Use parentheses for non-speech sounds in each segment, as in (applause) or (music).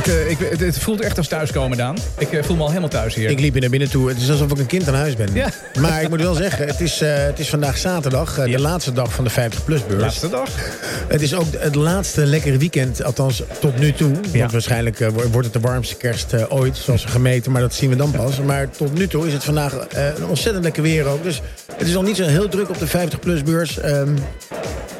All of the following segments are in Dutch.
Ik, uh, ik, het, het, voelt echt als thuiskomen, Daan. Ik uh, voel me al helemaal thuis hier. Ik liep hier naar binnen toe. Het is alsof ik een kind aan huis ben. Ja. Maar ik moet wel zeggen, het is, uh, het is vandaag zaterdag. de laatste dag van de 50-plus-beurs. Laatste dag. Het is ook het laatste lekkere weekend, althans tot nu toe. Ja. Want waarschijnlijk wordt het de warmste kerst ooit, zoals gemeten. Maar dat zien we dan pas. Maar tot nu toe is het vandaag een ontzettend lekker weer ook. Dus het is nog niet zo heel druk op de 50-plus-beurs. Um,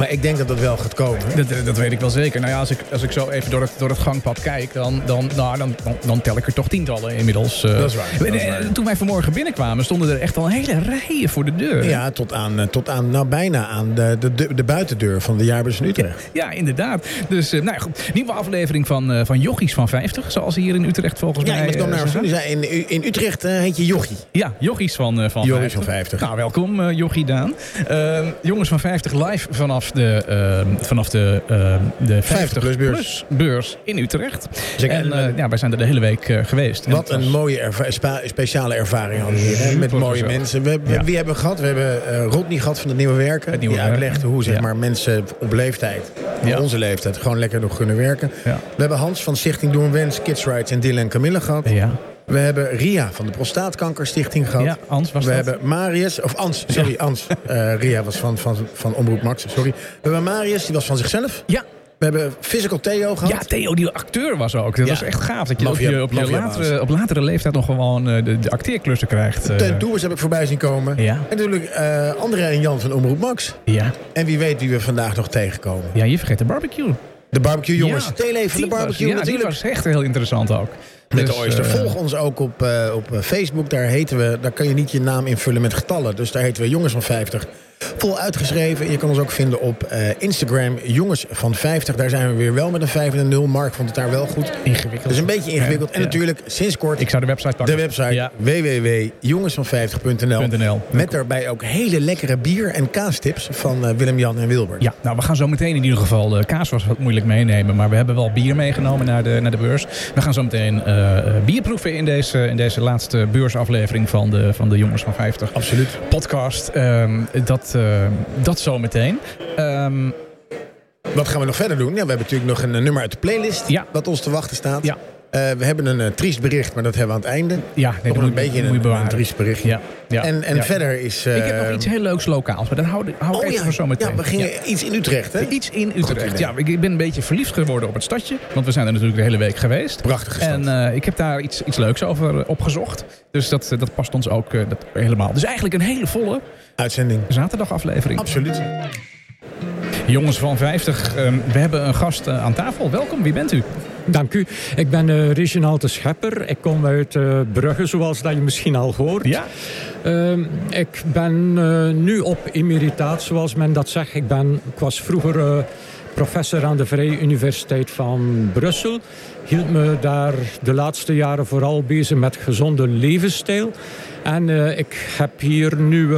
maar ik denk dat dat wel gaat komen. Dat, dat weet ik wel zeker. Nou ja, als ik, als ik zo even door het, door het gangpad kijk... Dan, dan, nou, dan, dan, dan tel ik er toch tientallen inmiddels. Uh, dat is waar. Dat is waar. Toen wij vanmorgen binnenkwamen... stonden er echt al hele rijen voor de deur. Ja, tot aan, tot aan nou, bijna aan de, de, de buitendeur van de jaarbeurs in Utrecht. Ja, ja, inderdaad. Dus uh, nou ja, goed. Nieuwe aflevering van, uh, van Jochies van 50. Zoals hier in Utrecht volgens ja, mij... Ja, naar uh, in, in Utrecht heet je Jochie. Ja, Jochies van, van Jochies 50. van 50. Nou, welkom Jochie Daan. Ehm, jongens van 50 live vanaf de ehm, vanaf de, uh, de 50 plus beurs. beurs in Utrecht. Zeker. En uh, ja, wij zijn er de hele week uh, geweest. Wat een mooie erva speciale ervaring hadden we hier. Met mooie mensen. We, we, ja. Wie hebben we gehad? We hebben Rodney gehad van het Nieuwe Werken. Het nieuwe die uitlegde hoe zeg maar, mensen op leeftijd, onze leeftijd, gewoon lekker nog kunnen werken. We hebben Hans van Stichting Doen Wens, Kids Rights en Dylan Camille gehad. Ja. We hebben Ria van de Prostaatkankerstichting gehad. Ja, Ans was We dat. hebben Marius, of Ans, sorry, ja. Ans. Uh, Ria was van, van, van Omroep Max, sorry. We hebben Marius, die was van zichzelf. Ja. We hebben Physical Theo gehad. Ja, Theo die acteur was ook. Dat ja. was echt gaaf. Dat je Mafia, op, je, op, je latere, op latere leeftijd nog gewoon uh, de, de acteerklussen krijgt. Uh. Ten Tours heb ik voorbij zien komen. Ja. En natuurlijk uh, André en Jan van Omroep Max. Ja. En wie weet wie we vandaag nog tegenkomen. Ja, je vergeet de barbecue. De barbecue jongens. Ja, Tele van de barbecue was, ja, natuurlijk. die was echt heel interessant ook. Met dus, de Oyster. Uh, Volg ons ook op, uh, op Facebook. Daar heten we, daar kan je niet je naam invullen met getallen. Dus daar heten we Jongens van 50. Vol uitgeschreven. Je kan ons ook vinden op uh, Instagram. Jongens van 50. Daar zijn we weer wel met een 5 en een 0. Mark vond het daar wel goed. Ingewikkeld. Dus een beetje ingewikkeld. Ja, en ja. natuurlijk sinds kort. Ik zou de website pakken. De website ja. www.jongensvan50.nl. Met daarbij ook hele lekkere bier- en kaastips van uh, Willem-Jan en Wilbert. Ja, nou we gaan zo meteen in ieder geval. Uh, kaas was wat moeilijk meenemen. Maar we hebben wel bier meegenomen naar de, naar de beurs. We gaan zo meteen uh, bier proeven in deze, in deze laatste beursaflevering van de, van de Jongens van 50. Absoluut. Podcast. Um, dat, uh, dat zo meteen. Um, wat gaan we nog verder doen? Ja, we hebben natuurlijk nog een nummer uit de playlist. Ja. Dat ons te wachten staat. Ja. Uh, we hebben een uh, triest bericht, maar dat hebben we aan het einde. Ja, nee, nog een beetje een, een, triest bericht. Ja. Ja. En, en ja. verder is... Uh, ik heb nog iets heel leuks lokaals, maar dat hou, hou oh, ik even ja. voor zometeen. Ja, we gingen iets in Utrecht, hè? Iets in Utrecht, ja. Ik ben een beetje verliefd geworden op het stadje. Want we zijn er natuurlijk de hele week geweest. Prachtige stad. En ik heb daar iets, iets leuks over opgezocht. Dus dat, dat past ons ook dat helemaal. Dus eigenlijk een hele volle... Uitzending. Zaterdagaflevering. Absoluut. Jongens van 50, um, we hebben een gast aan tafel. Welkom, wie bent u? Dank u. Ik ben uh, Reginald de Schepper. Ik kom uit uh, Brugge, zoals dat je misschien al hoort. Ja. Uh, ik ben uh, nu op emeritaat, zoals men dat zegt. Ik, ben, ik was vroeger professor aan de Vrije Universiteit van Brussel. Hield me daar de laatste jaren vooral bezig met gezonde levensstijl. En ik heb hier nu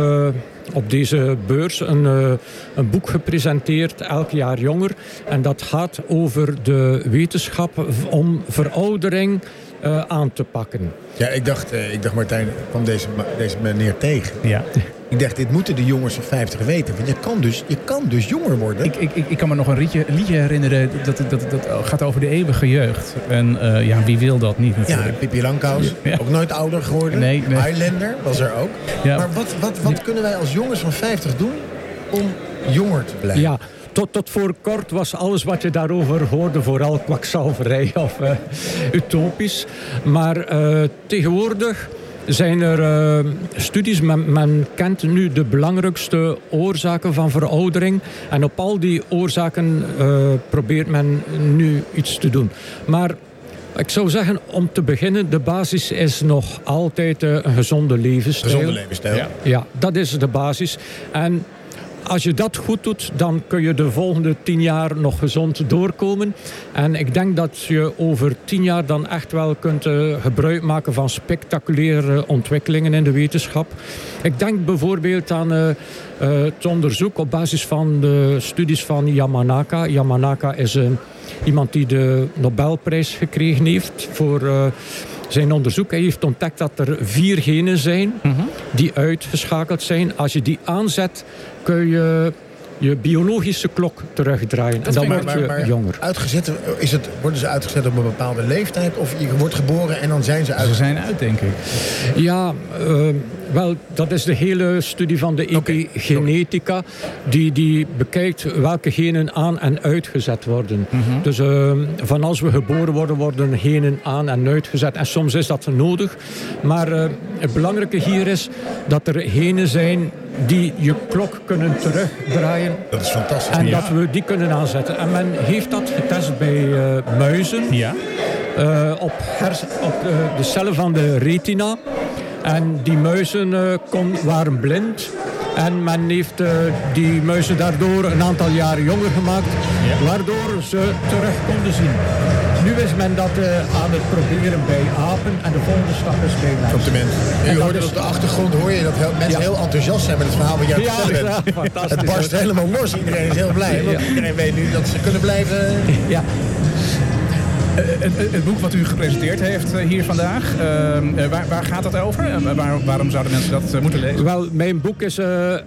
op deze beurs een, uh, een boek gepresenteerd, elk jaar jonger. En dat gaat over de wetenschap om veroudering aan te pakken. Ja, ik dacht, ik dacht Martijn, kwam deze, deze meneer tegen. Ja. Ik dacht, dit moeten de jongens van 50 weten. Want je kan dus, je kan dus jonger worden. Ik, ik, ik kan me nog een liedje, liedje herinneren. Dat, dat, dat, dat gaat over de eeuwige jeugd. En uh, ja, wie wil dat niet natuurlijk. Ja, Pippi Langkous. Ja. Ook nooit ouder geworden. Nee, nee. Highlander was er ook. Ja. Maar wat, wat, wat ja. kunnen wij als jongens van 50 doen om jonger te blijven? Ja. Tot, tot voor kort was alles wat je daarover hoorde vooral kwakzalverij of uh, utopisch. Maar uh, tegenwoordig zijn er uh, studies, men, men, kent nu de belangrijkste oorzaken van veroudering. En op al die oorzaken uh, probeert men nu iets te doen. Maar ik zou zeggen, om te beginnen, de basis is nog altijd uh, een gezonde levensstijl. Gezonde levensstijl. Ja. ja, dat is de basis. En als je dat goed doet, dan kun je de volgende tien jaar nog gezond doorkomen. En ik denk dat je over tien jaar dan echt wel kunt uh, gebruik maken van spectaculaire ontwikkelingen in de wetenschap. Ik denk bijvoorbeeld aan uh, uh, het onderzoek op basis van de studies van Yamanaka. Yamanaka is iemand die de Nobelprijs gekregen heeft voor zijn onderzoek. Heeft ontdekt dat er vier genen zijn -hmm. die uitgeschakeld zijn. Als je die aanzet, kun je je biologische klok terugdraaien. en dan word je jonger. Uitgezet, is het, worden ze uitgezet op een bepaalde leeftijd? Of je wordt geboren en dan zijn ze uit? Ze zijn uit, denk ik. Ja, uh, wel, dat is de hele studie van de epigenetica. Die, die bekijkt welke genen aan en uitgezet worden. Mhm. Dus uh, van als we geboren worden, worden genen aan en uitgezet. En soms is dat nodig. Maar uh, het belangrijke hier is dat er genen zijn die je klok kunnen terugdraaien. Dat is fantastisch. En dat we die kunnen aanzetten. En men heeft dat getest bij uh, muizen. Ja. Uh, op, op uh, de cellen van de retina. En die muizen kon, waren blind. En men heeft uh, die muizen daardoor een aantal jaren jonger gemaakt. Ja. Waardoor ze terug konden zien. Nu is men dat uh, aan het proberen bij apen. En de volgende stap is bij mensen. En je hoort is... op de achtergrond hoor je dat heel, mensen ja. heel enthousiast zijn met het verhaal wat jij ja, vertelt. Ja, fantastisch. Het barst helemaal los. Iedereen is heel blij. Want iedereen weet nu dat ze kunnen blijven... Ja. Eh, het, het, boek wat u gepresenteerd heeft eh, hier vandaag, uh, waar, waar, gaat dat over? Waar, waarom zouden mensen dat moeten lezen? Wel, mijn boek is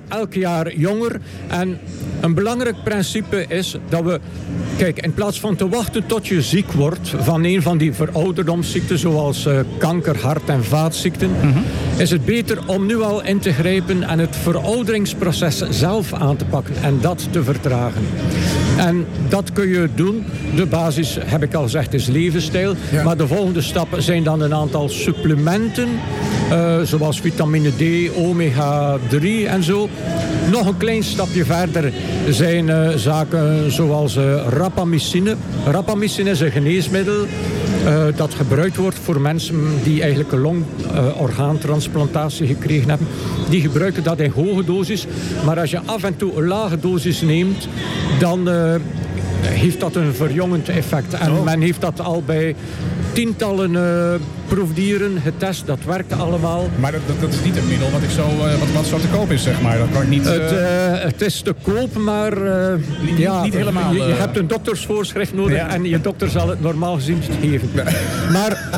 elk jaar jonger. En een belangrijk principe is dat we... Kijk, in plaats van te wachten tot je ziek wordt van een van die verouderdomsziekten... zoals kanker, hart- en vaatziekten... Mhm. is het beter om nu al in te grijpen en het verouderingsproces zelf aan te pakken... en dat te vertragen. En dat kun je doen. De basis, heb ik al gezegd, is levensstijl. Maar de volgende stappen zijn dan een aantal supplementen. Uh, zoals vitamine D, omega-3 en zo. Nog een klein stapje verder zijn uh, zaken zoals uh, rapamycine. Rapamycine is een geneesmiddel uh, dat gebruikt wordt voor mensen die eigenlijk een longorgaantransplantatie gekregen hebben. Die gebruiken dat in hoge dosis. Maar als je af en toe een lage dosis neemt, dan heeft dat een verjongend effect. En oh. men heeft dat al bij tientallen uh, proefdieren getest. Dat werkt allemaal. Maar dat, dat, is niet een middel wat, ik zo, uh, wat, wat zo te koop is, zeg maar. Dat kan niet, het, het, is te koop, maar niet, ja, niet helemaal. Je, je hebt een doktersvoorschrift nodig en je dokter zal het normaal gezien geven. Maar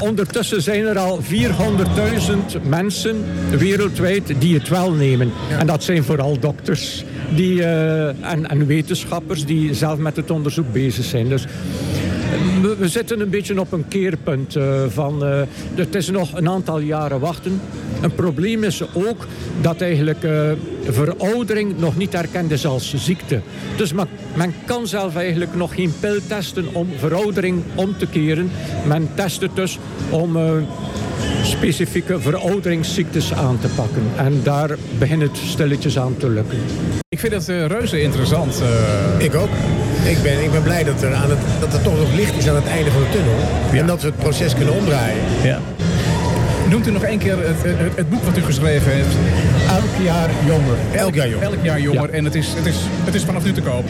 ondertussen zijn er al 400.000 mensen wereldwijd die het wel nemen. En dat zijn vooral dokters die, en, en wetenschappers die zelf met het onderzoek bezig zijn. Dus we, zitten een beetje op een keerpunt uh, van... Uh, het is nog een aantal jaren wachten. Een probleem is ook dat eigenlijk uh, veroudering nog niet erkend is als ziekte. Dus men, men, kan zelf eigenlijk nog geen pil testen om veroudering om te keren. Men test het dus om specifieke verouderingsziektes aan te pakken. En daar begint het stilletjes aan te lukken. Ik vind het uh, reuze interessant. Uh... Ik ook. Ik ben, ik ben blij dat er, aan het, dat er toch nog licht is aan het einde van de tunnel. Ja. En dat we het proces kunnen omdraaien. Ja. Noemt u nog één keer het, het, het, boek wat u geschreven heeft? Elk jaar jonger. Elk jaar jonger. Elk jaar jonger. Ja. En het is, het, is, het is vanaf nu te koop.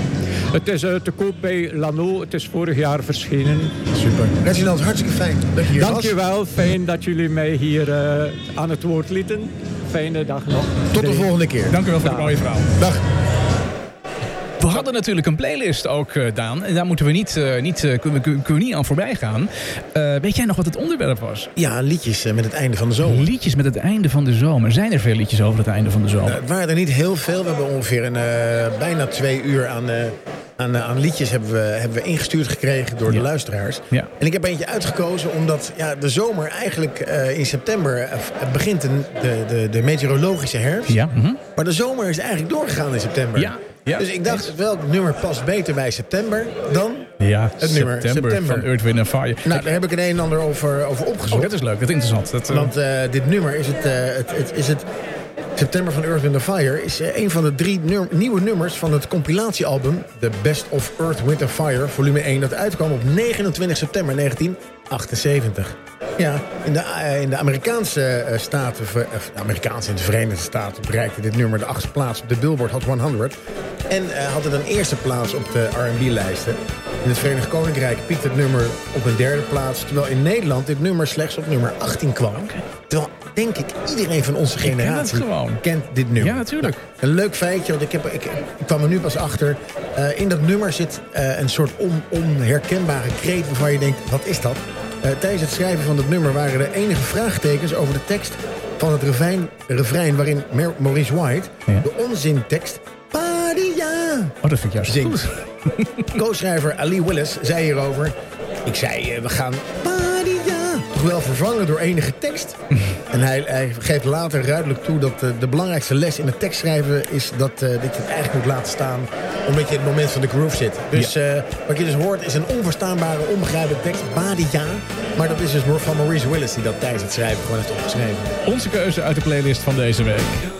Het is uh, te koop bij Lano. Het is vorig jaar verschenen. Super. Reginald, hartstikke fijn dat je hier Dank je wel. Fijn dat jullie mij hier uh, aan het woord lieten. Fijne dag nog. Tot de volgende keer. Dank u wel voor Dag. het mooie verhaal. Dag. We hadden natuurlijk een playlist ook, uh, Daan. En daar moeten we niet, uh, niet, uh, kunnen, kunnen we niet aan voorbij gaan. weet jij nog wat het onderwerp was? Ja, liedjes met het einde van de zomer. Liedjes met het einde van de zomer. Zijn er veel liedjes over het einde van de zomer? het waren er niet heel veel. We hebben ongeveer een, bijna twee uur aan aan, aan, liedjes hebben we, hebben we ingestuurd gekregen door de luisteraars. Ja. En ik heb eentje uitgekozen omdat ja, de zomer eigenlijk uh, in september uh, begint de, de, de meteorologische herfst. Ja. Mm -hmm. Maar de zomer is eigenlijk doorgegaan in september. Ja. Ja, dus ik dacht, welk nummer past beter bij september dan ja, het nummer september van Earth, Wind Fire. Nou, daar heb ik een een en ander over, over opgezocht. Oh, dat is leuk, dat is interessant. Dat, uh... Want dit nummer is het, het, het, is het September van Earth, Wind Fire is een van de drie num nieuwe nummers van het compilatiealbum The Best of Earth, Wind Fire, volume 1, dat uitkwam op 29 september 1978. Ja, in de, uh, in de Amerikaanse uh, staten, of de Amerikaanse in de Verenigde Staten bereikte dit nummer de achtste plaats op de Billboard Hot 100. En uh, had het een eerste plaats op de R&B-lijsten. In het Verenigd Koninkrijk piekte het nummer op een derde plaats, terwijl in Nederland dit nummer slechts op nummer 18 kwam. Okay. Terwijl denk ik iedereen van onze generatie kent dit nummer. Ja, natuurlijk. Nou, een leuk feitje, want ik, heb, ik, ik kwam er nu pas achter. Uh, in dat nummer zit uh, een soort on, onherkenbare kreet waarvan je denkt, wat is dat? Uh, tijdens het schrijven van dat nummer waren er enige vraagtekens over de tekst van het refrein, refrein waarin Maurice White de onzintekst Padia oh, dat vind ik juist zingt. (laughs) (laughs) Co-schrijver Ali Willis zei hierover... Ik zei, uh, we gaan Padia toch wel vervangen door enige tekst. (laughs) en hij, hij, geeft later duidelijk toe dat uh, de belangrijkste les in het tekstschrijven... is dat, uh, dat je het eigenlijk moet laten staan omdat je in het moment van de groove zit. Dus ja. wat je dus hoort is een onverstaanbare, onbegrijpelijke tekst. Badia. Maar dat is dus van Maurice Willis die dat tijdens het schrijven gewoon heeft opgeschreven. Onze keuze uit de playlist van deze week.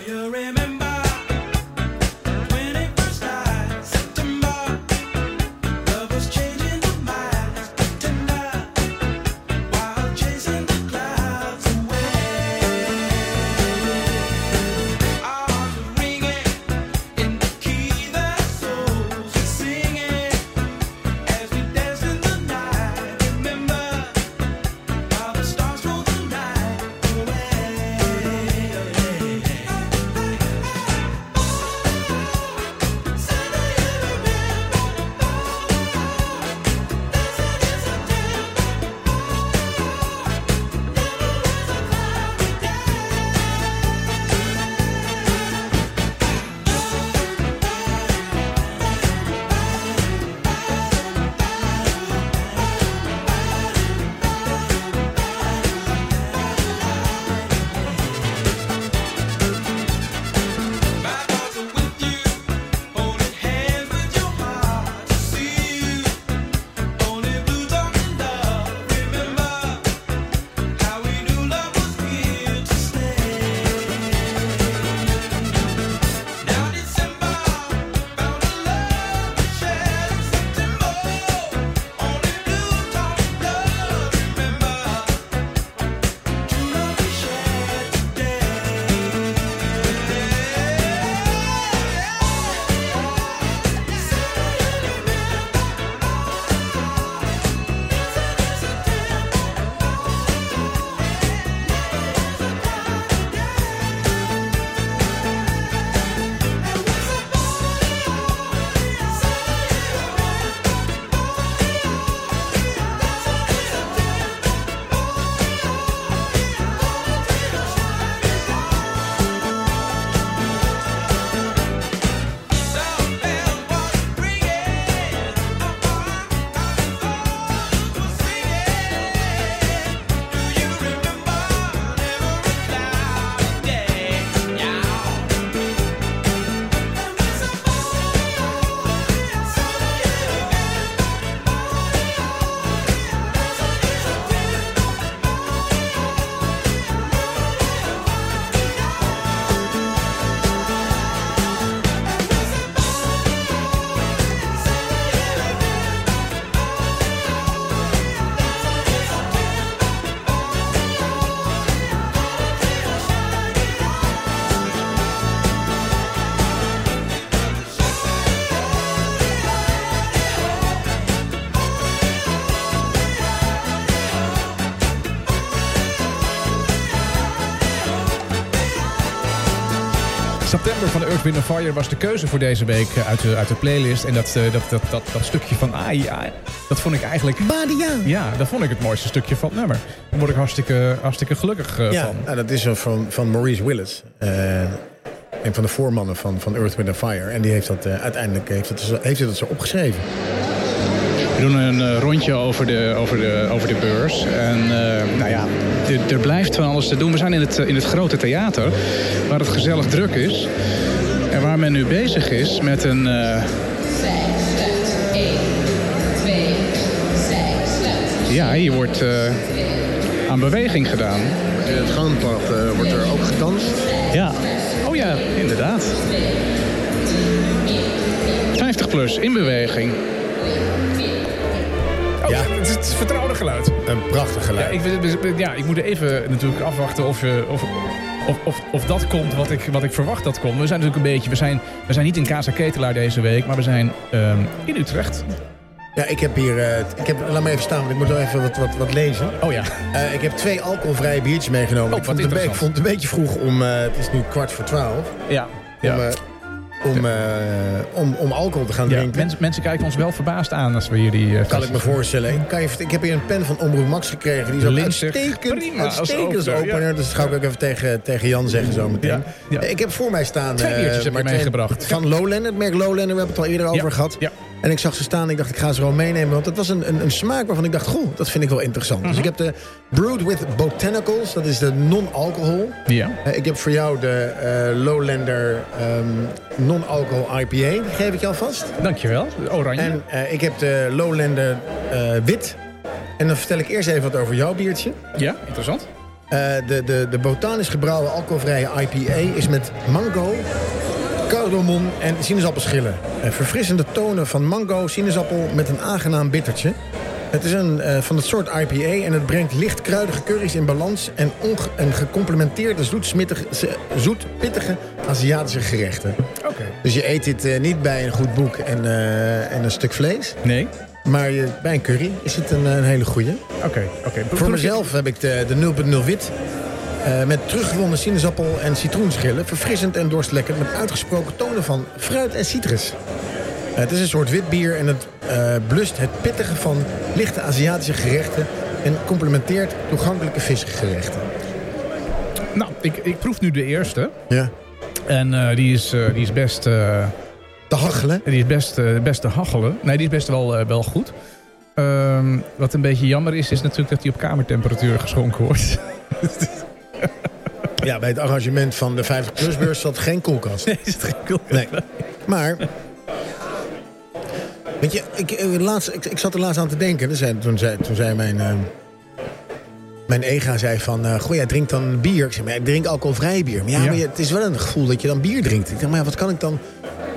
Earth, Wind Fire was de keuze voor deze week eh, uit de, uit de playlist. En dat, eh, dat, dat, dat, dat stukje van AI, dat vond ik eigenlijk... Badia. Ja, dat vond ik het mooiste stukje van het nummer. Daar word ik hartstikke, hartstikke gelukkig uh, ja, van. Nou, dat is van, van Maurice Willis. Uh, een van de voormannen van, van Earth, Wind Fire. En die heeft dat uiteindelijk heeft het, heeft het zo opgeschreven. We doen een uh, rondje over de, over de, over de beurs. En uh, nou ja, er blijft van alles te doen. We zijn in het, in het grote theater, waar het gezellig druk is. En waar men nu bezig is met een... Uh... Ja, hier wordt aan beweging gedaan. In het gangpad wordt er ook gedanst. Ja, oh ja, inderdaad. 50 plus in beweging. Ja. Het is het vertrouwde geluid. Een prachtig geluid. Ja, ik, ja, ik moet even natuurlijk afwachten of, of, of, of, of dat komt wat ik, wat ik verwacht dat komt. We zijn natuurlijk een beetje... We zijn, we zijn niet in Casa Ketelaar deze week, maar we zijn um, in Utrecht. Ja, ik heb hier... Uh, ik heb, laat me even staan, want ik moet wel even wat, wat, wat lezen. Oh ja. Uh, ik heb twee alcoholvrije biertjes meegenomen. Oh, ik, vond het, ik vond het een beetje vroeg om... Uh, het is nu kwart voor twaalf. Ja. Om, ja. Om, uh, om, om alcohol te gaan ja, drinken. Mensen, mensen kijken ons wel verbaasd aan als we hier die... Uh, kan ik me voorstellen. Ik, kan je, ik heb hier een pen van Omroep Max gekregen. Die is ook uitstekend, prima, uitstekend als opener. opener. Ja. Dus dat ga ik ook even tegen, tegen Jan zeggen zo meteen. Ja, ik heb voor mij staan... Twee biertjes uh, heb meegebracht. Van Lowlander, het merk Lowlander. We hebben het al eerder over gehad. En ik zag ze staan en ik dacht, ik ga ze gewoon meenemen. Want het was een, een, een smaak waarvan ik dacht, goh, dat vind ik wel interessant. Dus mhm. ik heb de Brewed with Botanicals. Dat is de non-alcohol. Ja. Uh, ik heb voor jou de uh, Lowlander um, non-alcohol IPA. Die geef ik je alvast. Dankjewel, oranje. En uh, ik heb de Lowlander wit. En dan vertel ik eerst even wat over jouw biertje. Ja, interessant. de, de, de botanisch gebrouwen alcoholvrije IPA is met mango, cardamom en sinaasappelschillen. verfrissende tonen van mango, sinaasappel met een aangenaam bittertje. Het is een, uh, van het soort IPA en het brengt licht kruidige curry's in balans... en, en gecomplementeerde zoet-pittige Aziatische gerechten. Oké. Dus je eet dit uh, niet bij een goed boek en, uh, en een stuk vlees. Nee. Maar je, bij een curry is het een, een hele goeie. Oké. oké. Voor mezelf heb ik de, de 0.0 wit... Uh, met teruggewonnen sinaasappel- en citroenschillen. Verfrissend en dorstlekkend met uitgesproken tonen van fruit en citrus. het is een soort wit bier en het uh, blust het pittige van lichte Aziatische gerechten... en complementeert toegankelijke visgerechten. Nou, ik, ik proef nu de eerste. Ja. En die, is, die is best... te hachelen? Die is best, best te hachelen. Nee, die is best wel, wel goed. Ehm, wat een beetje jammer is, is natuurlijk dat die op kamertemperatuur geschonken wordt. (laughs) ja, bij het arrangement van de 50-plus-beurs zat geen koelkast. Nee, is geen koelkast. Nee. Maar Weet je, ik, eh, laatst, ik, ik zat er laatst aan te denken. Zei, toen, zei, toen zei mijn, uh, mijn ega zei van... Uh, goh, jij drinkt dan bier. Ik zei, maar ik drink alcoholvrij bier. Maar ja, Maar het is wel een gevoel dat je dan bier drinkt. Ik dacht, maar ja, wat kan ik dan...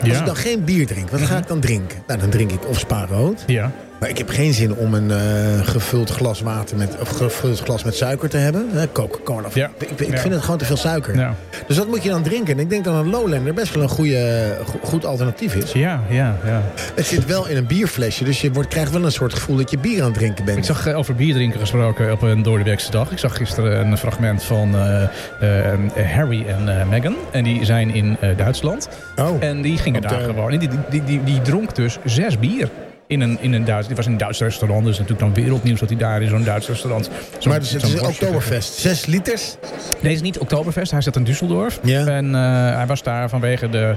Als ik dan geen bier drink, wat ga ik dan drinken? Nou, dan drink ik of spa rood. Ja. Maar ik heb geen zin om een uh, gevuld glas water met, of gevuld glas met suiker te hebben. Coca-Cola. Ja. Ik, ik vind het gewoon te veel suiker. Ja. Dus wat moet je dan drinken? En ik denk dat een Lowlander best wel een goede, goed alternatief is. Ja, ja, ja. Het zit wel in een bierflesje, dus je wordt, krijgt wel een soort gevoel dat je bier aan het drinken bent. Ik zag uh, over bier drinken gesproken op een doordeweekse dag. Ik zag gisteren een fragment van uh, Harry en Meghan. En die zijn in Duitsland. Oh. En die gingen daar gewoon. En die, die, die, die dronk dus zes bier in een, in een Duits... Dit was een Duits restaurant, dus natuurlijk dan wereldnieuws dat hij daar in zo'n Duits restaurant... Zo maar het is Oktoberfest. Zes liters? Deze is niet Oktoberfest, hij zat in Düsseldorf. Ja. En uh, hij was daar vanwege de...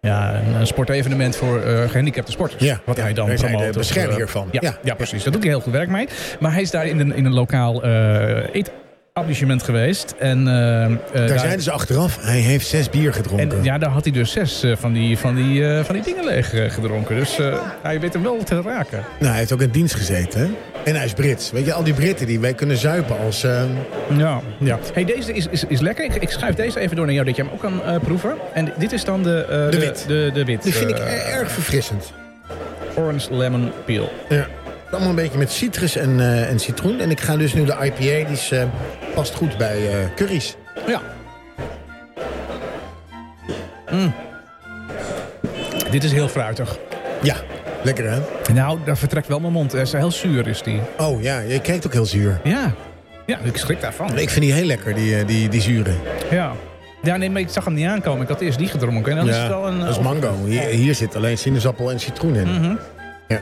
Ja, een sportevenement voor uh, gehandicapte sporters. Ja, wat ja, hij dan promoot. de bescherming hiervan. Ja, ja, ja, precies. Daar doet hij heel goed werk mee. Maar hij is daar in een, in een lokaal uh, eet establishment geweest. En, uh, daar, daar zeiden ze achteraf, hij heeft zes bier gedronken. En, ja, daar had hij dus zes uh, van, die, van, die, van die dingen leeg gedronken. Dus hij weet hem wel te raken. Nou, hij heeft ook in dienst gezeten. Hè? En hij is Brits. Weet je, al die Britten die wij kunnen zuipen als... Ja, ja. Hey, deze is, is, is lekker. Ik, ik schuif deze even door naar jou, dat je hem ook kan proeven. En dit is dan de... de wit. De, de, wit. Die vind ik erg verfrissend. Orange Lemon Peel. Ja. Allemaal een beetje met citrus en, uh, en citroen. En ik ga dus nu de IPA, die is, uh, past goed bij uh, curry's. Ja. Mm. Dit is heel fruitig. Ja, lekker hè? Nou, daar vertrekt wel mijn mond. Hij is heel zuur is die. Oh ja, je kijkt ook heel zuur. Ja, ja ik schrik daarvan. Ik vind die heel lekker, die, die, die zuren. Ja. Ja, nee, maar ik zag hem niet aankomen. Ik had eerst die gedronken. En dan ja, is het een... dat is mango. Hier, hier zit alleen sinaasappel en citroen in. Mm -hmm. Ja.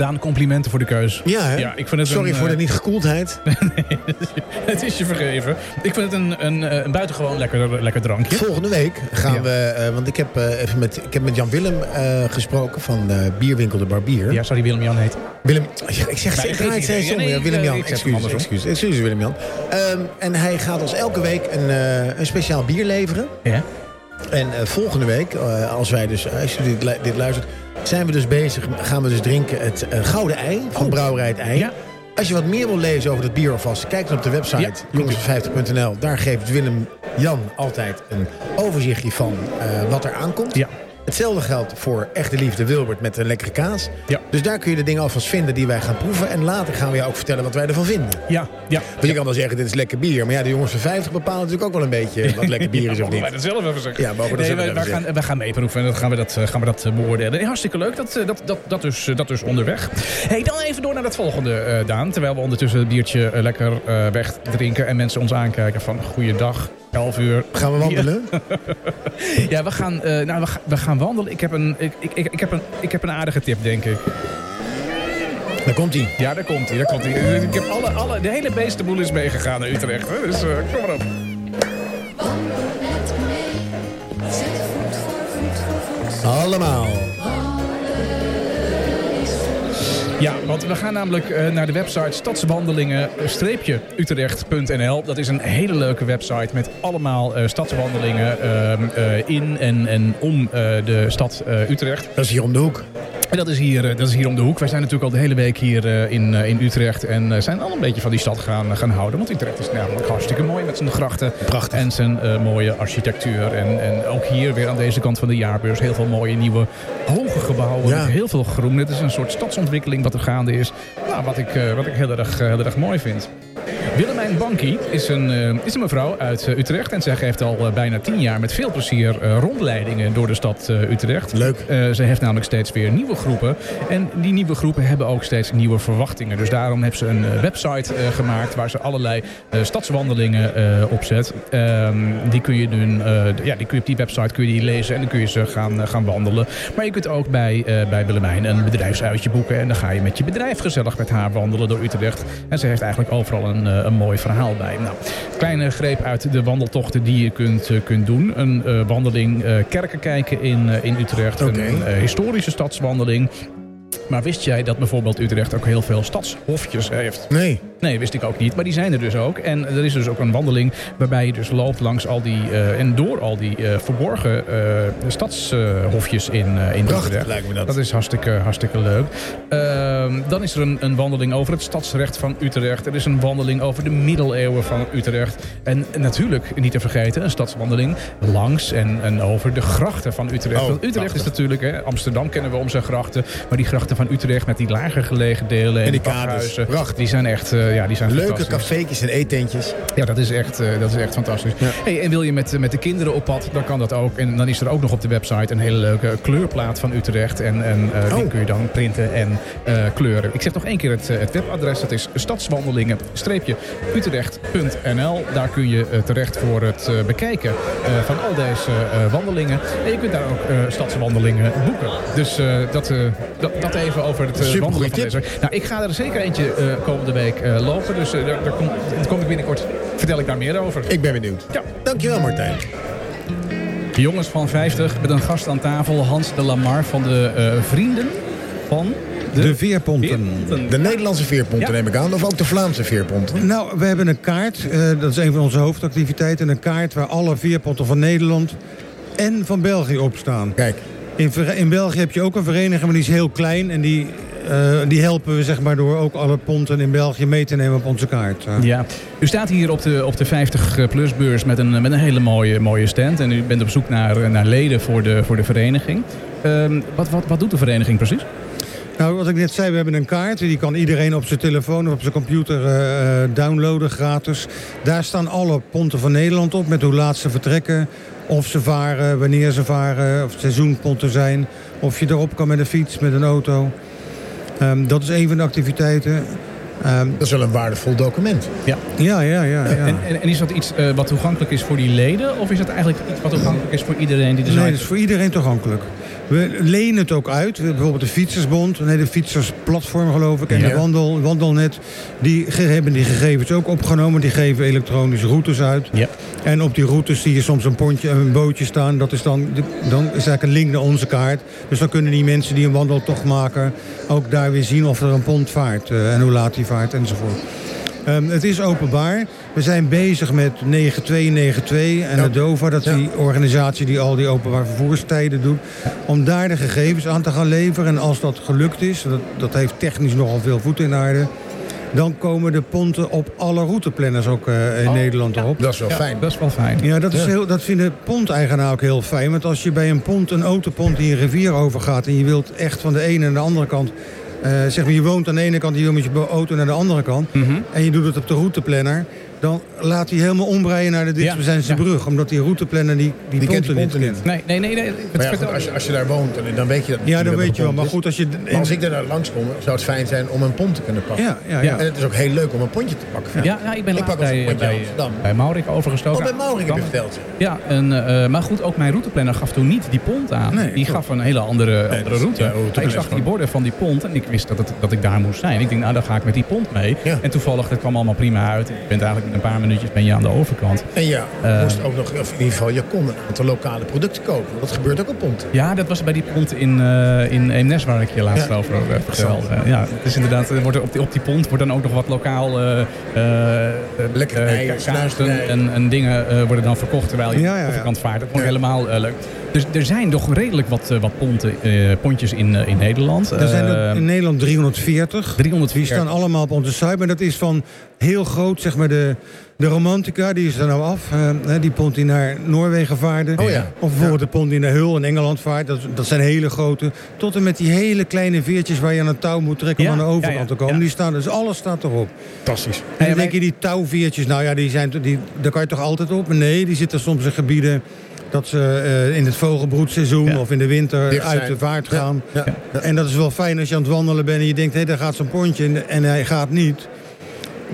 Daan, complimenten voor de keus. Ja, hè? ja ik vind het Sorry een, voor de niet gekoeldheid. (laughs) nee, het is je vergeven. Ik vind het een, een, een buitengewoon lekker, lekker drankje. Volgende week gaan ja. we... Uh, want ik heb, even met, ik heb met Jan Willem gesproken van Bierwinkel de Barbier. Ja, die Willem-Jan heet? Willem... Ik zeg ik het om. Ja, Willem-Jan, excuus, excuus. Excuus, Willem-Jan. En hij gaat ons elke week een, een speciaal bier leveren. Ja. En volgende week, als wij dus... Als je dit, dit luistert zijn we dus bezig, gaan we dus drinken het uh, Gouden Ei van oh. Brouwerij het Ei. Ja. Als je wat meer wil lezen over het bier alvast, kijk dan op de website ja. jongens50.nl. Daar geeft Willem Jan altijd een overzichtje van wat er aankomt. Ja. Hetzelfde geldt voor Echte Liefde Wilbert met een lekkere kaas. Ja. Dus daar kun je de dingen alvast vinden die wij gaan proeven. En later gaan we jou ook vertellen wat wij ervan vinden. Ja, ja. Want je kan wel zeggen, dit is lekker bier. Maar ja, de jongens van 50 bepalen natuurlijk ook wel een beetje wat (laughs) lekker bier is ja, of niet. wij dat zelf even zeggen. Ja, mogen we dat nee, wij, wij, gaan, wij gaan meeproeven en dan gaan we dat, gaan we dat beoordelen. Nee, hartstikke leuk, dat, dat, dat, dat, dus, dat dus onderweg. Hey, dan even door naar het volgende, uh, Daan. Terwijl we ondertussen het biertje lekker uh, wegdrinken en mensen ons aankijken van... Goeiedag, 11 uur. Gaan we wandelen? (laughs) Ja, we gaan, eh, nou, we, ga- we gaan wandelen. Ik heb, een, ik, ik, ik, heb een, ik heb een aardige tip, denk ik. Daar komt hij. Ja, daar komt hij. Daar komt hij. Ik heb alle, alle, de hele beestenboel is meegegaan naar Utrecht. Hè? Dus eh, kom maar op. met Ja, want we gaan namelijk eh, naar de website stadswandelingen-utrecht.nl. Dat is een hele leuke website met allemaal eh, stadswandelingen ehm, eh, in en, en om de stad Utrecht. Dat is hier om. En dat is hier, eh, dat is hier om de hoek. Wij zijn natuurlijk al de hele week hier eh, in, eh, in Utrecht. En zijn al een beetje van die stad gaan, gaan houden. Want Utrecht is namelijk hartstikke mooi met zijn grachten. Prachtig. En zijn mooie architectuur. En, en ook hier weer aan deze kant van de jaarbeurs heel veel mooie nieuwe hoge gebouwen. Ja. Met heel veel groen. Het is een soort stadsontwikkeling wat er gaande is. Nou, wat ik, wat ik heel, erg, heel erg mooi vind. Willemijn Bankie is een, eh, is een mevrouw uit eh, Utrecht. En zij geeft al eh, bijna tien jaar met veel plezier rondleidingen door de stad Utrecht. Leuk. Ze heeft namelijk steeds weer nieuwe groepen. En die nieuwe groepen hebben ook steeds nieuwe verwachtingen. Dus daarom heeft ze een website gemaakt waar ze allerlei stadswandelingen eh, opzet. Ehm, die kun je doen, ja, die kun je op die website kun je die lezen en dan kun je ze gaan, gaan wandelen. Maar je kunt ook bij, bij Willemijn een bedrijfsuitje boeken. En dan ga je met je bedrijf gezellig met haar wandelen door Utrecht. En ze heeft eigenlijk overal een, een mooi verhaal bij. Nou, kleine greep uit de wandeltochten die je kunt, eh, kunt doen. Een eh, wandeling eh, kerken kijken in, eh, in Utrecht. Een eh, historische stadswandeling. Maar wist jij dat bijvoorbeeld Utrecht ook heel veel stadshofjes heeft? Nee. Nee, wist ik ook niet. Maar die zijn er dus ook. En er is dus ook een wandeling waarbij je dus loopt langs al die... eh, en door al die eh, verborgen eh, stadshofjes in, in Prachtig Utrecht. lijkt me dat. Dat is hartstikke, hartstikke leuk. Ehm, dan is er een, een wandeling over het stadsrecht van Utrecht. Er is een wandeling over de middeleeuwen van Utrecht. En natuurlijk, niet te vergeten, een stadswandeling langs en, en over de grachten van Utrecht. Oh, Want Utrecht prachtig. is natuurlijk, hè, Amsterdam kennen we om zijn grachten. Maar die grachten van Utrecht met die lager gelegen delen en, die die die zijn echt, ja, die zijn Leuke cafeetjes en eetentjes. Ja, dat is echt, eh, dat is echt fantastisch. Ja. Hey, en wil je met, met de kinderen op pad, dan kan dat ook. En dan is er ook nog op de website een hele leuke kleurplaat van Utrecht. En, en eh, die Oh. kun je dan printen en eh, kleuren. Ik zeg nog één keer het, eh, het webadres. Dat is stadswandelingen-utrecht.nl. Daar kun je eh, terecht voor het eh, bekijken eh, van al deze eh, wandelingen. En je kunt daar ook eh, stadswandelingen boeken. Dus eh, dat, eh, dat, dat even over het eh, wandelen van deze. Nou, ik ga er zeker eentje eh, komende week eh, lopen. Dus eh, daar, daar kom, daar kom ik binnenkort. Vertel ik daar meer over. Ik ben benieuwd. Ja. Dankjewel Martijn. Jongens van 50 met een gast aan tafel. Hans de Lamar van de eh, Vrienden van de, De veerponten. De Nederlandse veerponten Ja. neem ik aan. Of ook de Vlaamse veerponten. Nou, we hebben een kaart. eh, dat is een van onze hoofdactiviteiten. Een kaart waar alle veerponten van Nederland en van België op staan. Kijk. In, in België heb je ook een vereniging, maar die is heel klein. En die, eh, die helpen we zeg maar, door ook alle ponten in België mee te nemen op onze kaart. Eh, Ja, u staat hier op de, op de 50-plus beurs met een, met een hele mooie, mooie stand. En u bent op zoek naar, naar leden voor de, voor de vereniging. Ehm, wat, wat, wat doet de vereniging precies? Nou, wat ik net zei, we hebben een kaart. Die kan iedereen op zijn telefoon of op zijn computer eh, eh, downloaden, gratis. Daar staan alle ponten van Nederland op met hoe laat ze vertrekken. Of ze varen, wanneer ze varen, of het seizoenponten zijn. Of je erop kan met een fiets, met een auto. Ehm, dat is een van de activiteiten. Ehm, Dat is wel een waardevol document. Ja. ja, ja, ja. ja. En, en, en is dat iets eh, wat toegankelijk is voor die leden? Of is dat eigenlijk iets wat toegankelijk is voor iedereen die de Nee, dat is voor iedereen toegankelijk. We lenen het ook uit. We hebben bijvoorbeeld de Fietsersbond, een hele fietsersplatform geloof ik. En Ja. de wandel, Wandelnet, die hebben die gegevens ook opgenomen. Die geven elektronische routes uit. Ja. En op die routes zie je soms een pontje en een bootje staan. Dat is dan, dan is eigenlijk een link naar onze kaart. Dus dan kunnen die mensen die een wandeltocht maken... ook daar weer zien of er een pont vaart. eh, en hoe laat die vaart enzovoort. Ehm, het is openbaar. We zijn bezig met 9292 en Ja. de DOVA, dat is Ja. die organisatie die al die openbaar vervoerstijden doet, om daar de gegevens aan te gaan leveren. En als dat gelukt is, dat, dat heeft technisch nogal veel voet in aarde, dan komen de ponten op alle routeplanners ook eh, in Oh, Nederland ja. erop. Dat is wel fijn. Dat is wel fijn. Ja, dat, is Ja. heel, dat vinden ponteigenaren ook heel fijn. Want als je bij een pont, een autopont die een rivier overgaat... en je wilt echt van de ene naar de andere kant... eh, zeg maar, je woont aan de ene kant, je wil met je auto naar de andere kant... Mhm. en je doet het op de routeplanner... dan laat hij helemaal ombreien naar de Dichtstbijzijnse Ja, ja. brug. Omdat die routeplanner die, die, Die ponten die niet kent. Nee, nee, nee. nee. Maar ja, goed, als, je, als je daar woont, dan, dan weet je dat Ja, er weet je wel. Maar goed, als je... is. Maar als ik er daar langskom, zou het fijn zijn om een pont te kunnen pakken. Ja, ja, ja. En het is ook heel leuk om een pontje te pakken. Ja, ja, ik ben Ik pak bij, pontje bij, Amsterdam. bij Maurik overgestoken. Oh, bij Maurik heb je Amsterdam. verteld. Ja, en, eh, maar goed, ook mijn routeplanner gaf toen niet die pont aan. Nee, die gaf een hele andere, route. ja, ik zag die borden van die pont en ik wist dat, het, dat ik daar moest zijn. Ik denk, nou dan ga ik met die pont mee. Ja. En toevallig, dat kwam allemaal prima uit. Je bent eigenlijk een paar minuutjes ben je aan de overkant. En ja, Eh. je moest ook nog, of in ieder geval, je kon een aantal lokale producten kopen. Dat gebeurt ook op ponten. Ja, dat was bij die pont in, eh in Eemnes waar ik je laatst Ja. over heb verteld. Eh, ja, het is inderdaad, er wordt er op, die, op die pont wordt dan ook nog wat lokaal eh eh, eh, eh, kaarten snuisterijen. en, en dingen eh, worden dan verkocht terwijl je Ja, ja, aan de overkant vaart. Dat vond ik helemaal eh, leuk. Dus er zijn toch redelijk wat, eh, wat ponten, eh, pontjes in, eh, in Nederland. Er zijn er in Nederland 340. 340. Die staan allemaal op onze site. Maar dat is van heel groot, zeg maar de, de Romantica. Die is er nou af. Hè, die pont die naar Noorwegen vaarde. Oh ja. Of bijvoorbeeld de pont die naar Hul in Engeland vaart. Dat, dat zijn hele grote. Tot en met die hele kleine veertjes waar je aan een touw moet trekken Ja, om aan de overkant ja, ja, te komen. Die staan, dus alles staat erop. Fantastisch. En dan denk je, die touwveertjes, nou ja, die zijn, die, daar kan je toch altijd op? Maar nee, die zitten soms in gebieden dat ze eh, in het vogelbroedseizoen Ja. of in de winter uit de vaart gaan. Ja, ja. En dat is wel fijn als je aan het wandelen bent en je denkt, hé, daar gaat zo'n pontje en, en hij gaat niet.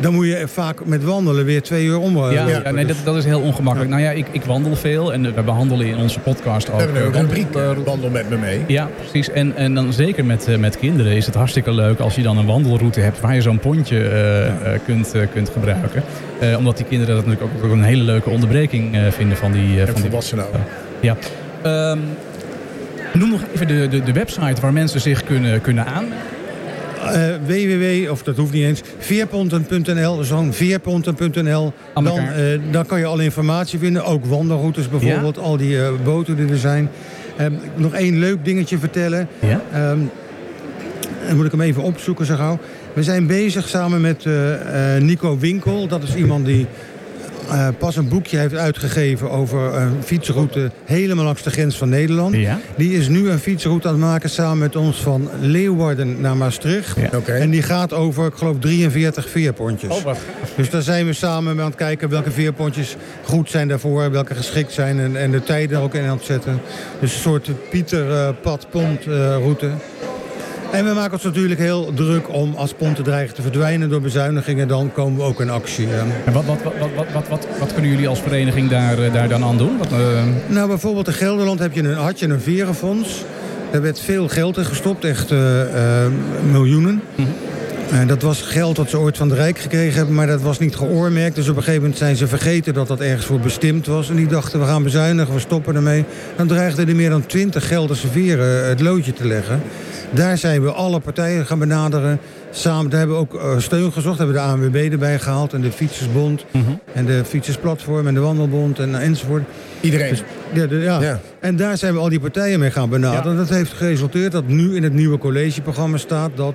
Dan moet je vaak met wandelen weer twee uur om. eh, Ja, nee, dat, dat is heel ongemakkelijk. Nou ja, ik, ik wandel veel en we behandelen in onze podcast ook We hebben eh, ook een rubriek, wandel- eh, wandel met me mee. Ja, precies. En, en dan zeker met, eh, met kinderen is het hartstikke leuk als je dan een wandelroute hebt waar je zo'n pontje eh, eh, kunt, eh, kunt gebruiken. Eh, omdat die kinderen dat natuurlijk ook, ook een hele leuke onderbreking eh, vinden van die, eh, En van die volwassenen ook. Ja. Ehm, noem nog even de, de, de website waar mensen zich kunnen, kunnen aan. Eh, www, of dat hoeft niet eens, veerponten.nl, zo'n veerponten.nl. Dan, eh, dan kan je alle informatie vinden, ook wandelroutes bijvoorbeeld, al die eh, boten die er zijn. Ehm, nog één leuk dingetje vertellen. Ja? Ehm, dan moet ik hem even opzoeken zo gauw. We zijn bezig samen met eh, eh, Nico Winkel. Dat is iemand die eh, pas een boekje heeft uitgegeven over een fietsroute helemaal langs de grens van Nederland. Ja. Die is nu een fietsroute aan het maken samen met ons van Leeuwarden naar Maastricht. Ja. En die gaat over, ik geloof, 43 veerpontjes. Oh, wat Dus daar zijn we samen mee aan het kijken welke veerpontjes goed zijn daarvoor, welke geschikt zijn en, en de tijden er ook in aan het zetten. Dus een soort Pieter eh, pad pont eh, route. En we maken ons natuurlijk heel druk om als ponten dreigen te verdwijnen door bezuinigingen, dan komen we ook in actie. eh. En wat, wat, wat, wat, kunnen jullie als vereniging daar, eh, daar dan aan doen? Eh, Nou, bijvoorbeeld in Gelderland heb je een, had je een verenfonds. Daar werd veel geld in gestopt, echt miljoenen. En dat was geld dat ze ooit van het Rijk gekregen hebben, maar dat was niet geoormerkt. Dus op een gegeven moment zijn ze vergeten dat dat ergens voor bestemd was. En die dachten, we gaan bezuinigen, we stoppen ermee. Dan dreigden er meer dan twintig Gelderse veren het loodje te leggen. Daar zijn we alle partijen gaan benaderen. Samen, daar hebben we ook eh, steun gezocht. Hebben we de ANWB erbij gehaald en de Fietsersbond. En de Fietsersplatform en de Wandelbond en, enzovoort. Iedereen. Dus, ja, de- ja. Ja. En daar zijn we al die partijen mee gaan benaderen. Ja. Dat heeft geresulteerd dat nu in het nieuwe collegeprogramma staat dat,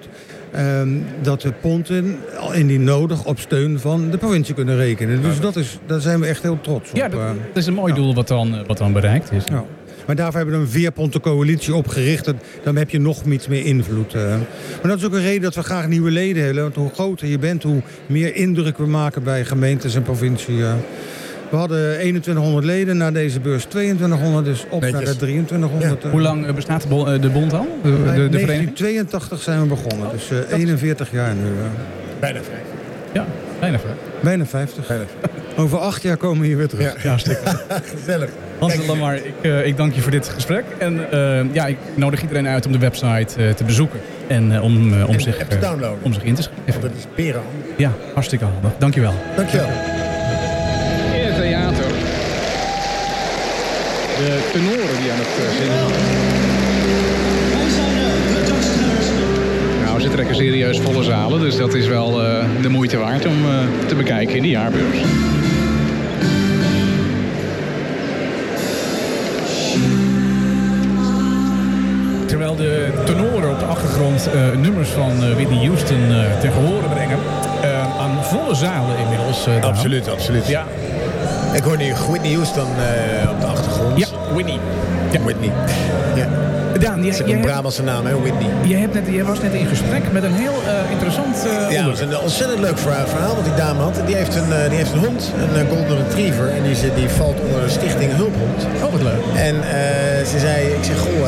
ehm, dat de ponten indien nodig op steun van de provincie kunnen rekenen. Dus dat is, daar zijn we echt heel trots op. ja, dat, eh. dat is een mooi doel wat dan, eh, wat dan bereikt is. Ja. Maar daarvoor hebben we een veerpontencoalitie opgericht. En Dan heb je nog iets meer invloed. eh. Maar dat is ook een reden dat we graag nieuwe leden hebben. Want hoe groter je bent, hoe meer indruk we maken bij gemeentes en provincie. eh. We hadden 2100 leden, na deze beurs 2200, dus op Netjes. naar de 2300. eh. Hoe lang eh, bestaat de, bon- eh, de bond al? De, de, de vereniging? 1982 zijn we begonnen, dus eh, 41 jaar nu. eh. Bijna vijf. Ja, bijna ver. Bijna 50. Over acht jaar komen we hier weer terug. Ja. Ja. (laughs) Gezellig. Hans de Lamar, ik, eh, ik dank je voor dit gesprek. En eh, ja, ik nodig iedereen uit om de website eh, te bezoeken. En eh, om, om, En zich, app te downloaden. om zich in te Want schrijven. dat is peren. Ja, hartstikke handig. Dankjewel. Dankjewel. In het theater. De tenoren die aan het zingen trekken serieus volle zalen, dus dat is wel eh, de moeite waard om eh, te bekijken in de jaarbeurs. Terwijl de tenoren op de achtergrond eh, nummers van eh, Whitney Houston eh gehore brengen. eh, aan volle zalen inmiddels. eh. Absoluut, absoluut. Ja, Ik hoor nu Whitney Houston eh, op de achtergrond. ja Whitney. Ja. Whitney. Ja. Daan, jij, is een Brabantse naam, hè, Whitney. jij, hebt net, jij was net in gesprek met een heel eh, interessant eh, Ja, dat is een ontzettend leuk verhaal, verhaal wat die dame had. Die heeft een, eh, die heeft een hond, een golden retriever. En die, die valt onder de stichting Hulphond. Oh, wat leuk. En ze zei, ik zeg, goh,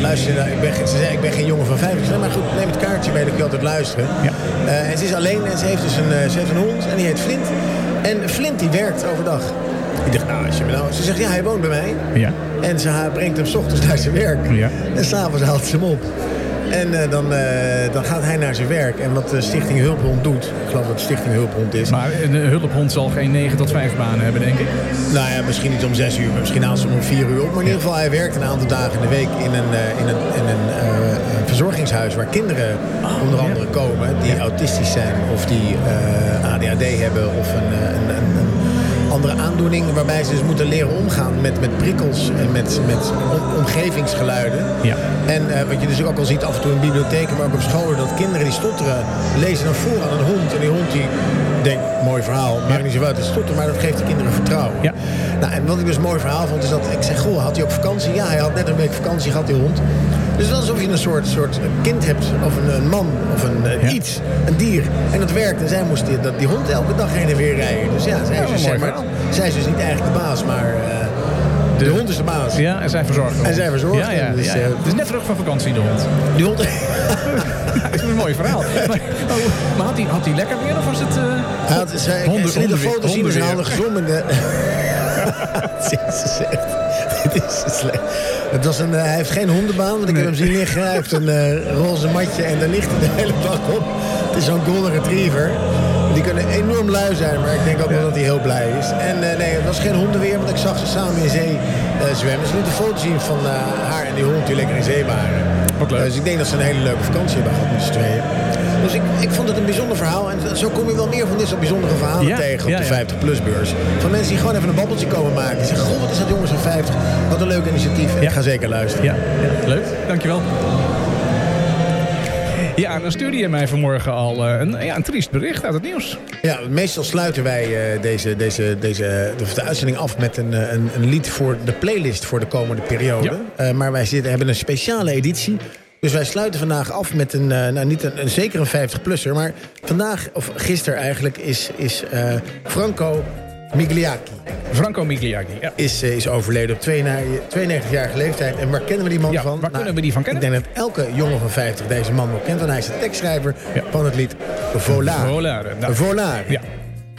luister, nou, ik ben, ze zei, ik ben geen jongen van vijf. Ik zei, maar goed, neem het kaartje mee, dan kun je altijd luisteren. Ja. En ze is alleen en ze heeft dus een, ze heeft een hond en die heet Flint. En Flint die werkt overdag. Ik dacht, nou, als je me nou... Ze zegt, ja, hij woont bij mij. Ja. En ze brengt hem 's ochtends naar zijn werk. Ja. En s'avonds haalt ze hem op. En eh, dan, eh, dan gaat hij naar zijn werk. En wat de Stichting Hulphond doet... Ik geloof dat de Stichting Hulphond is. Maar een eh, hulphond zal geen 9 tot 5 banen hebben, denk ik. Nou ja, misschien niet om zes uur, maar misschien haalt ze hem om vier uur op. Maar in ieder geval, hij werkt een aantal dagen in de week in een, eh, in een, in een eh, verzorgingshuis waar kinderen onder andere komen die autistisch zijn of die eh, ADHD hebben of eh, een, een andere aandoening waarbij ze dus moeten leren omgaan met, met prikkels en met, met om- omgevingsgeluiden. Ja. En eh, wat je dus ook al ziet af en toe in bibliotheken, maar ook op scholen, dat kinderen die stotteren lezen dan voor aan een hond. En die hond die denkt, mooi verhaal, maakt niet zo uit, het stotteren, maar dat geeft de kinderen vertrouwen. Ja. Nou, en wat ik dus een mooi verhaal vond, is dat ik zeg, goh, had hij ook vakantie? Ja, hij had net een week vakantie gehad, die hond. Dus dat is alsof je een soort, soort kind hebt, of een, een man, of een Ja. iets, een dier. En dat werkt. En zij moest die, dat, die hond elke dag heen en weer rijden. Dus ja, zij is, dus, zeg maar, zij is dus niet eigenlijk de baas, maar eh, de, hond is de baas. Ja, en zij verzorgt En zij verzorgt Ja, dus, ja, ja. eh, Het is net terug van vakantie, de hond. Die hond... (laughs) Dat is een mooi verhaal. Maar, oh, maar had, hij, had hij lekker weer of was het... Hij had, zij, Honden- ze liet een hondenweer- foto zien, hij had een hondenweer. gezonde... (laughs) Jezus. Dit is slecht. Het was een, eh, hij heeft geen hondenbaan, want ik heb hem zien liggen. Hij heeft een eh, roze matje en daar ligt hij de hele dag op. Het is zo'n golden retriever. Die kunnen enorm lui zijn, maar ik denk ook wel dat hij heel blij is. En eh, nee, het was geen hondenweer, want ik zag ze samen in zee zwemmen. Ze liet een foto zien van haar en die hond die lekker in zee waren. Wat leuk. Dus ik denk dat ze een hele leuke vakantie hebben gehad met z'n tweeën. Dus ik, ik vond het een bijzonder verhaal. En zo kom je wel meer van dit soort bijzondere verhalen Ja, tegen op ja, de ja. 50-plus-beurs. Van mensen die gewoon even een babbeltje komen maken. Die zeggen, goh, wat is dat jongens van 50? Wat een leuk initiatief. En. Ik ga zeker luisteren. Ja, ja, leuk. Dankjewel. Ja, dan stuurde je mij vanmorgen al eh, een, ja, een triest bericht uit het nieuws. Ja, meestal sluiten wij eh, deze, deze, deze, de, de uitzending af met een, eh, een, een lied voor de playlist voor de komende periode. Maar wij zitten, hebben een speciale editie. Dus wij sluiten vandaag af met een, eh, nou niet een, een zeker een 50-plusser. Maar vandaag, of gisteren eigenlijk, is, is eh, Franco Migliacchi. Franco Migliacchi. Ja. Is, eh, is overleden op 92-jarige leeftijd. En waar kennen we die man Ja, van? Nou, waar kunnen we die van kennen? Ik denk dat elke jongen van 50 deze man wel kent. Want hij is de tekstschrijver Ja. van het lied Volare. Volare, nou. Volare. Ja.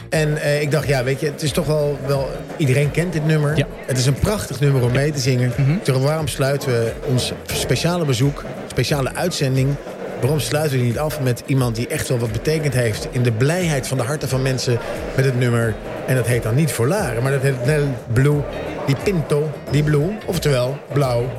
En ik dacht, ja, weet je, het is toch wel, wel... Iedereen kent dit nummer. Ja. Het is een prachtig nummer om mee te zingen. Dus waarom sluiten we ons speciale bezoek, speciale uitzending... waarom sluiten we niet af met iemand die echt wel wat betekend heeft... in de blijheid van de harten van mensen met het nummer. En dat heet dan niet Volare, maar dat heet Nel Blue, die Pinto, die Blue. Oftewel, blauw,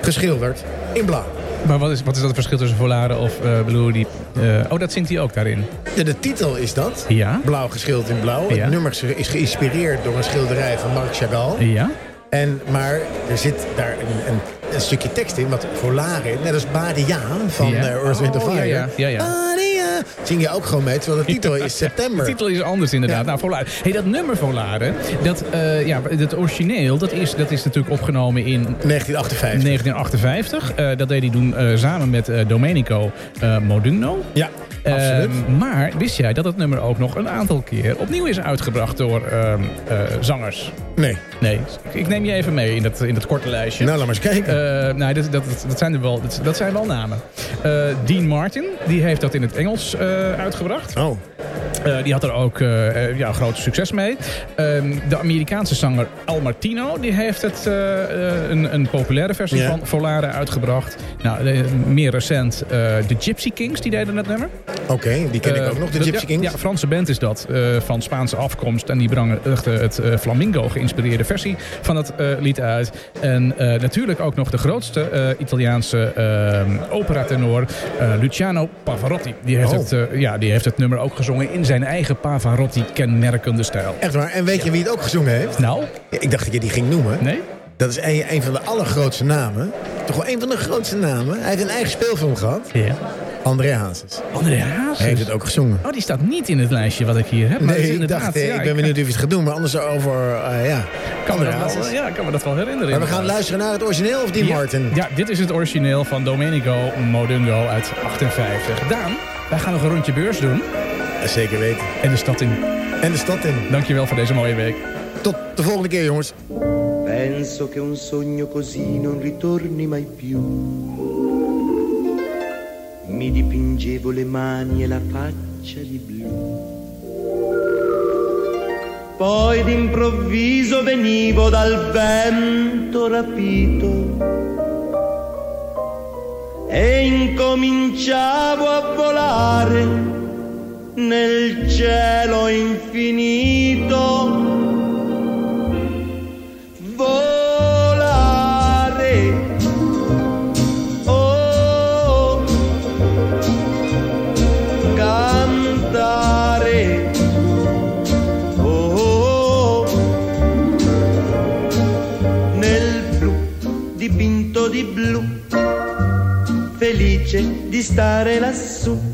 geschilderd in blauw. Maar wat is, wat is dat verschil tussen Volare of eh Blue? Die, eh, oh, dat zingt hij ook daarin. De, de titel is dat. Ja. Blauw geschilderd in blauw. Ja. Het nummer is geïnspireerd door een schilderij van Marc Chagall. Ja? En, maar er zit daar een, een, een stukje tekst in, wat volare, net als Badia van Ja. eh, Earth, Wind Oh, Fire. ja, ja, ja, ja. Badia. Zing je ook gewoon mee, terwijl de titel (laughs) is De september. titel is anders inderdaad. Ja. Nou, Volare. Hey, dat nummer Volare, dat, eh, ja, dat origineel, dat is, dat is natuurlijk opgenomen in 1958. 1958. Eh, dat deed hij doen eh, samen met Domenico Modugno. Ja, absoluut. Ehm, maar wist jij dat het nummer ook nog een aantal keer opnieuw is uitgebracht door ehm, eh, zangers? nee. Nee, ik- neem je even mee in dat, in dat korte lijstje. Nou, laat maar eens kijken. Eh, nou, dat, dat, dat, zijn er wel, dat, dat zijn wel namen. Eh, Dean Martin, die heeft dat in het Engels uitgebracht. oh, Eh, die had er ook eh, ja, groot succes mee. Ehm, de Amerikaanse zanger Al Martino die heeft het, een, een populaire versie van Volare uitgebracht. Nou, meer recent de Gypsy Kings, die deden het nummer. oké. Die ken ik ook nog, de Gypsy Kings. Ja, Franse band is dat, van Spaanse afkomst. En die brengen echt, het flamingo geïnspireerde versie van het lied uit. En natuurlijk ook nog de grootste Italiaanse eh, operatenor, Luciano Pavarotti. Die heeft, Oh. het, ja, die heeft het nummer ook gezongen in zijn eigen Pavarotti-kenmerkende stijl. Echt waar. En weet je wie het ook gezongen heeft? Nou, Ja, ik dacht dat je die ging noemen. nee? Dat is een, een van de allergrootste namen. Toch wel een van de grootste namen. Hij heeft een eigen speelfilm gehad. Ja. André Hazes. André Hazes. Hij heeft het ook gezongen. Oh, die staat niet in het lijstje wat ik hier heb. maar Nee, ik dacht, ja, ik ben benieuwd of je het gaat doen. Maar anders over, eh, ja, kan me André dat ja, ik kan me dat wel herinneren. Maar we gaan luisteren naar het origineel of die Ja, Martin? Ja, dit is het origineel van Domenico Modungo uit 58. Daan, wij gaan nog een rondje beurs doen. Zeker weten. En de stad in. En de stad in. Dankjewel voor deze mooie week. Tot de volgende keer, jongens. Penso che un sogno così non ritorni mai più. Mi dipingevo le mani e la faccia di blu. Poi d'improvviso venivo dal vento rapito e incominciavo a volare nel cielo infinito. Oh, oh, di blu, felice di stare lassù.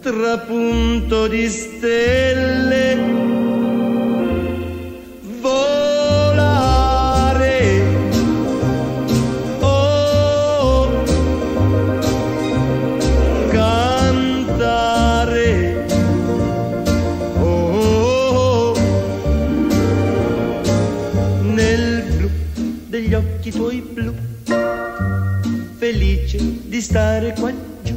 trapunto di stelle. Volare, oh, cantare. Oh, nel blu degli occhi tuoi blu, felice di stare qua giù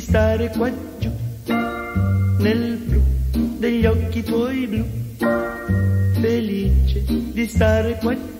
Stare qua giù nel blu degli occhi tuoi blu, felice di stare qua giù